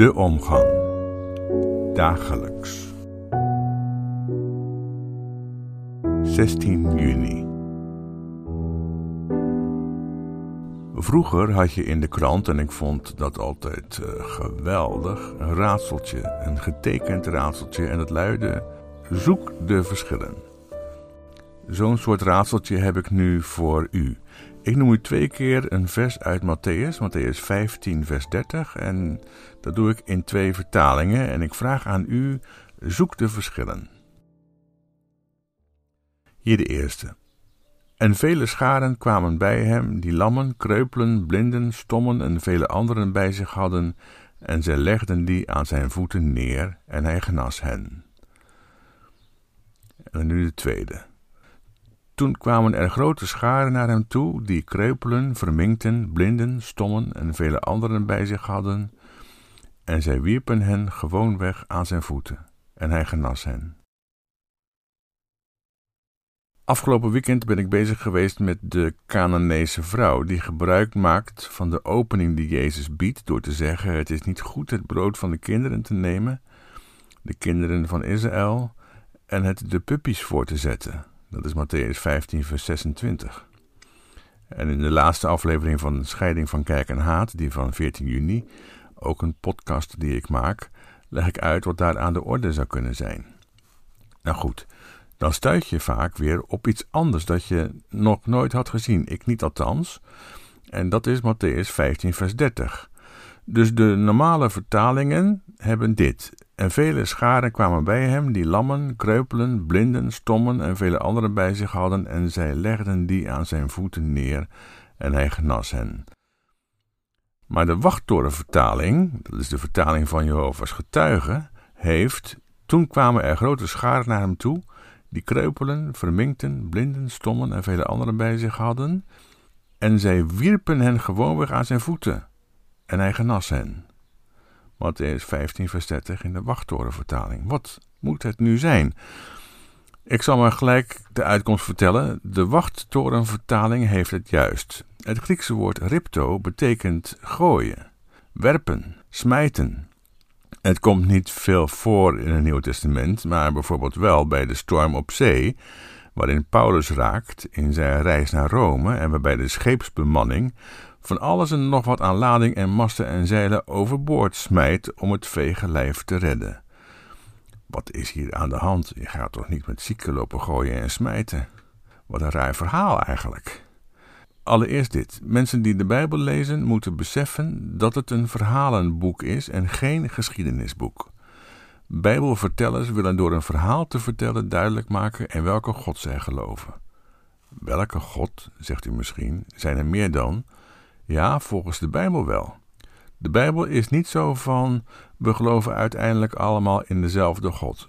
De omgang. Dagelijks. 16 juni. Vroeger had je in de krant, en ik vond dat altijd uh, geweldig, een raadseltje, een getekend raadseltje, en dat luidde: Zoek de verschillen. Zo'n soort raadseltje heb ik nu voor u. Ik noem u twee keer een vers uit Matthäus, Matthäus 15, vers 30. En dat doe ik in twee vertalingen. En ik vraag aan u: zoek de verschillen. Hier de eerste. En vele scharen kwamen bij hem, die lammen, kreupelen, blinden, stommen en vele anderen bij zich hadden, en zij legden die aan zijn voeten neer, en hij genas hen. En nu de tweede. Toen kwamen er grote scharen naar hem toe, die kreupelen, verminkten, blinden, stommen en vele anderen bij zich hadden, en zij wierpen hen gewoonweg aan zijn voeten, en hij genas hen. Afgelopen weekend ben ik bezig geweest met de Canaanese vrouw, die gebruik maakt van de opening die Jezus biedt door te zeggen: Het is niet goed het brood van de kinderen te nemen, de kinderen van Israël, en het de puppies voor te zetten. Dat is Matthäus 15, vers 26. En in de laatste aflevering van Scheiding van Kerk en Haat, die van 14 juni, ook een podcast die ik maak, leg ik uit wat daar aan de orde zou kunnen zijn. Nou goed, dan stuit je vaak weer op iets anders dat je nog nooit had gezien. Ik niet althans. En dat is Matthäus 15, vers 30. Dus de normale vertalingen hebben dit. En vele scharen kwamen bij hem, die lammen, kreupelen, blinden, stommen en vele anderen bij zich hadden, en zij legden die aan zijn voeten neer, en hij genas hen. Maar de wachttorenvertaling, dat is de vertaling van Jehovah's getuigen, heeft, toen kwamen er grote scharen naar hem toe, die kreupelen, verminkten, blinden, stommen en vele anderen bij zich hadden, en zij wierpen hen gewoonweg aan zijn voeten, en hij genas hen. Matthäus 15, vers 30 in de wachttorenvertaling. Wat moet het nu zijn? Ik zal maar gelijk de uitkomst vertellen. De wachttorenvertaling heeft het juist. Het Griekse woord ripto betekent gooien, werpen, smijten. Het komt niet veel voor in het Nieuwe Testament, maar bijvoorbeeld wel bij de storm op zee, waarin Paulus raakt in zijn reis naar Rome en waarbij de scheepsbemanning van alles en nog wat aan lading en masten en zeilen overboord smijt om het vege lijf te redden. Wat is hier aan de hand? Je gaat toch niet met zieken lopen gooien en smijten? Wat een raar verhaal eigenlijk. Allereerst dit. Mensen die de Bijbel lezen moeten beseffen dat het een verhalenboek is en geen geschiedenisboek. Bijbelvertellers willen door een verhaal te vertellen duidelijk maken in welke God zij geloven. Welke God, zegt u misschien, zijn er meer dan? Ja, volgens de Bijbel wel. De Bijbel is niet zo van we geloven uiteindelijk allemaal in dezelfde God.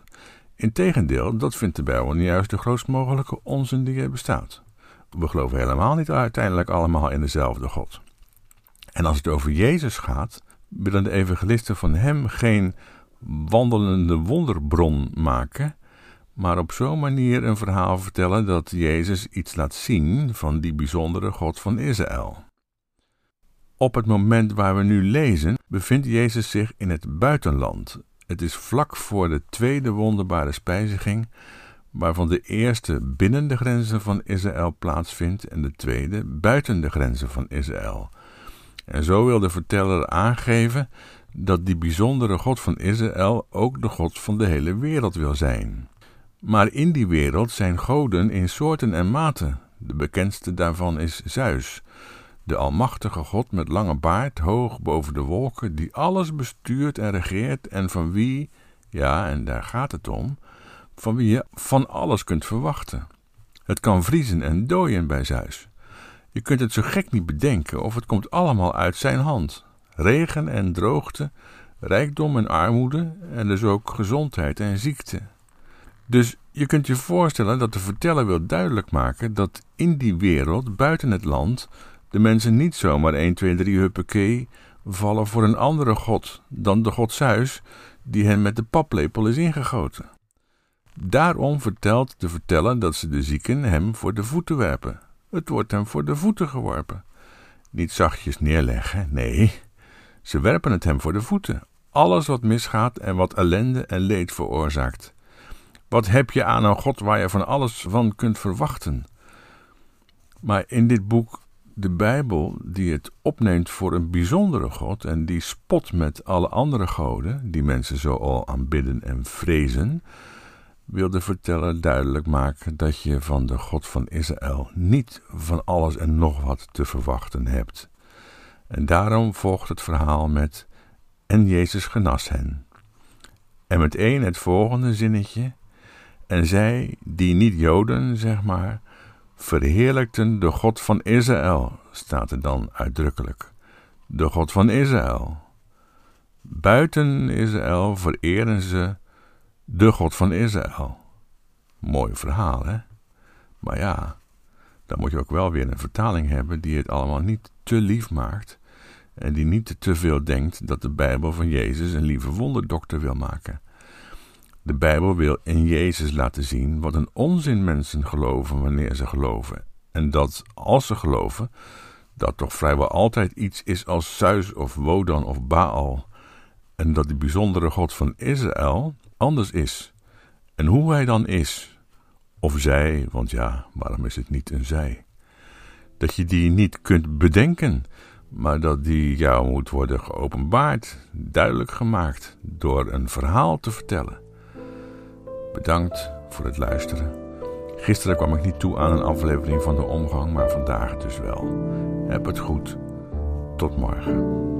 Integendeel, dat vindt de Bijbel juist de grootst mogelijke onzin die er bestaat. We geloven helemaal niet uiteindelijk allemaal in dezelfde God. En als het over Jezus gaat, willen de evangelisten van hem geen wandelende wonderbron maken, maar op zo'n manier een verhaal vertellen dat Jezus iets laat zien van die bijzondere God van Israël. Op het moment waar we nu lezen, bevindt Jezus zich in het buitenland. Het is vlak voor de tweede wonderbare spijziging, waarvan de eerste binnen de grenzen van Israël plaatsvindt en de tweede buiten de grenzen van Israël. En zo wil de verteller aangeven dat die bijzondere God van Israël ook de God van de hele wereld wil zijn. Maar in die wereld zijn goden in soorten en maten. De bekendste daarvan is Zeus, de almachtige God met lange baard, hoog boven de wolken, die alles bestuurt en regeert en van wie, ja, en daar gaat het om, van wie je van alles kunt verwachten. Het kan vriezen en dooien bij Zeus. Je kunt het zo gek niet bedenken of het komt allemaal uit zijn hand. Regen en droogte, rijkdom en armoede en dus ook gezondheid en ziekte. Dus je kunt je voorstellen dat de verteller wil duidelijk maken dat in die wereld, buiten het land, de mensen niet zomaar 1, 2, 3 huppakee vallen voor een andere god dan de god Zeus, die hen met de paplepel is ingegoten. Daarom vertelt de verteller dat ze de zieken hem voor de voeten werpen. Het wordt hem voor de voeten geworpen. Niet zachtjes neerleggen, nee, ze werpen het hem voor de voeten. alles wat misgaat en wat ellende en leed veroorzaakt. Wat heb je aan een God waar je van alles van kunt verwachten? Maar in dit boek, de Bijbel, die het opneemt voor een bijzondere God en die spot met alle andere goden, die mensen zo al aanbidden en vrezen, wil de verteller duidelijk maken dat je van de God van Israël niet van alles en nog wat te verwachten hebt. En daarom volgt het verhaal met en Jezus genas hen. En meteen het volgende zinnetje. En zij, die niet Joden, zeg maar, verheerlijkten de God van Israël, staat er dan uitdrukkelijk. De God van Israël. Buiten Israël vereren ze de God van Israël. Mooi verhaal, hè? Maar ja, dan moet je ook wel weer een vertaling hebben die het allemaal niet te lief maakt en die niet te veel denkt dat de Bijbel van Jezus een lieve wonderdokter wil maken. De Bijbel wil in Jezus laten zien wat een onzin mensen geloven wanneer ze geloven. En dat als ze geloven, dat toch vrijwel altijd iets is als Zeus of Wodan of Baal. En dat de bijzondere God van Israël anders is. En hoe hij dan is, of zij, want ja, waarom is het niet een zij? Dat je die niet kunt bedenken, maar dat die jou moet worden geopenbaard, duidelijk gemaakt, door een verhaal te vertellen. Bedankt voor het luisteren. Gisteren kwam ik niet toe aan een aflevering van de omgang, maar vandaag dus wel. Heb het goed. Tot morgen.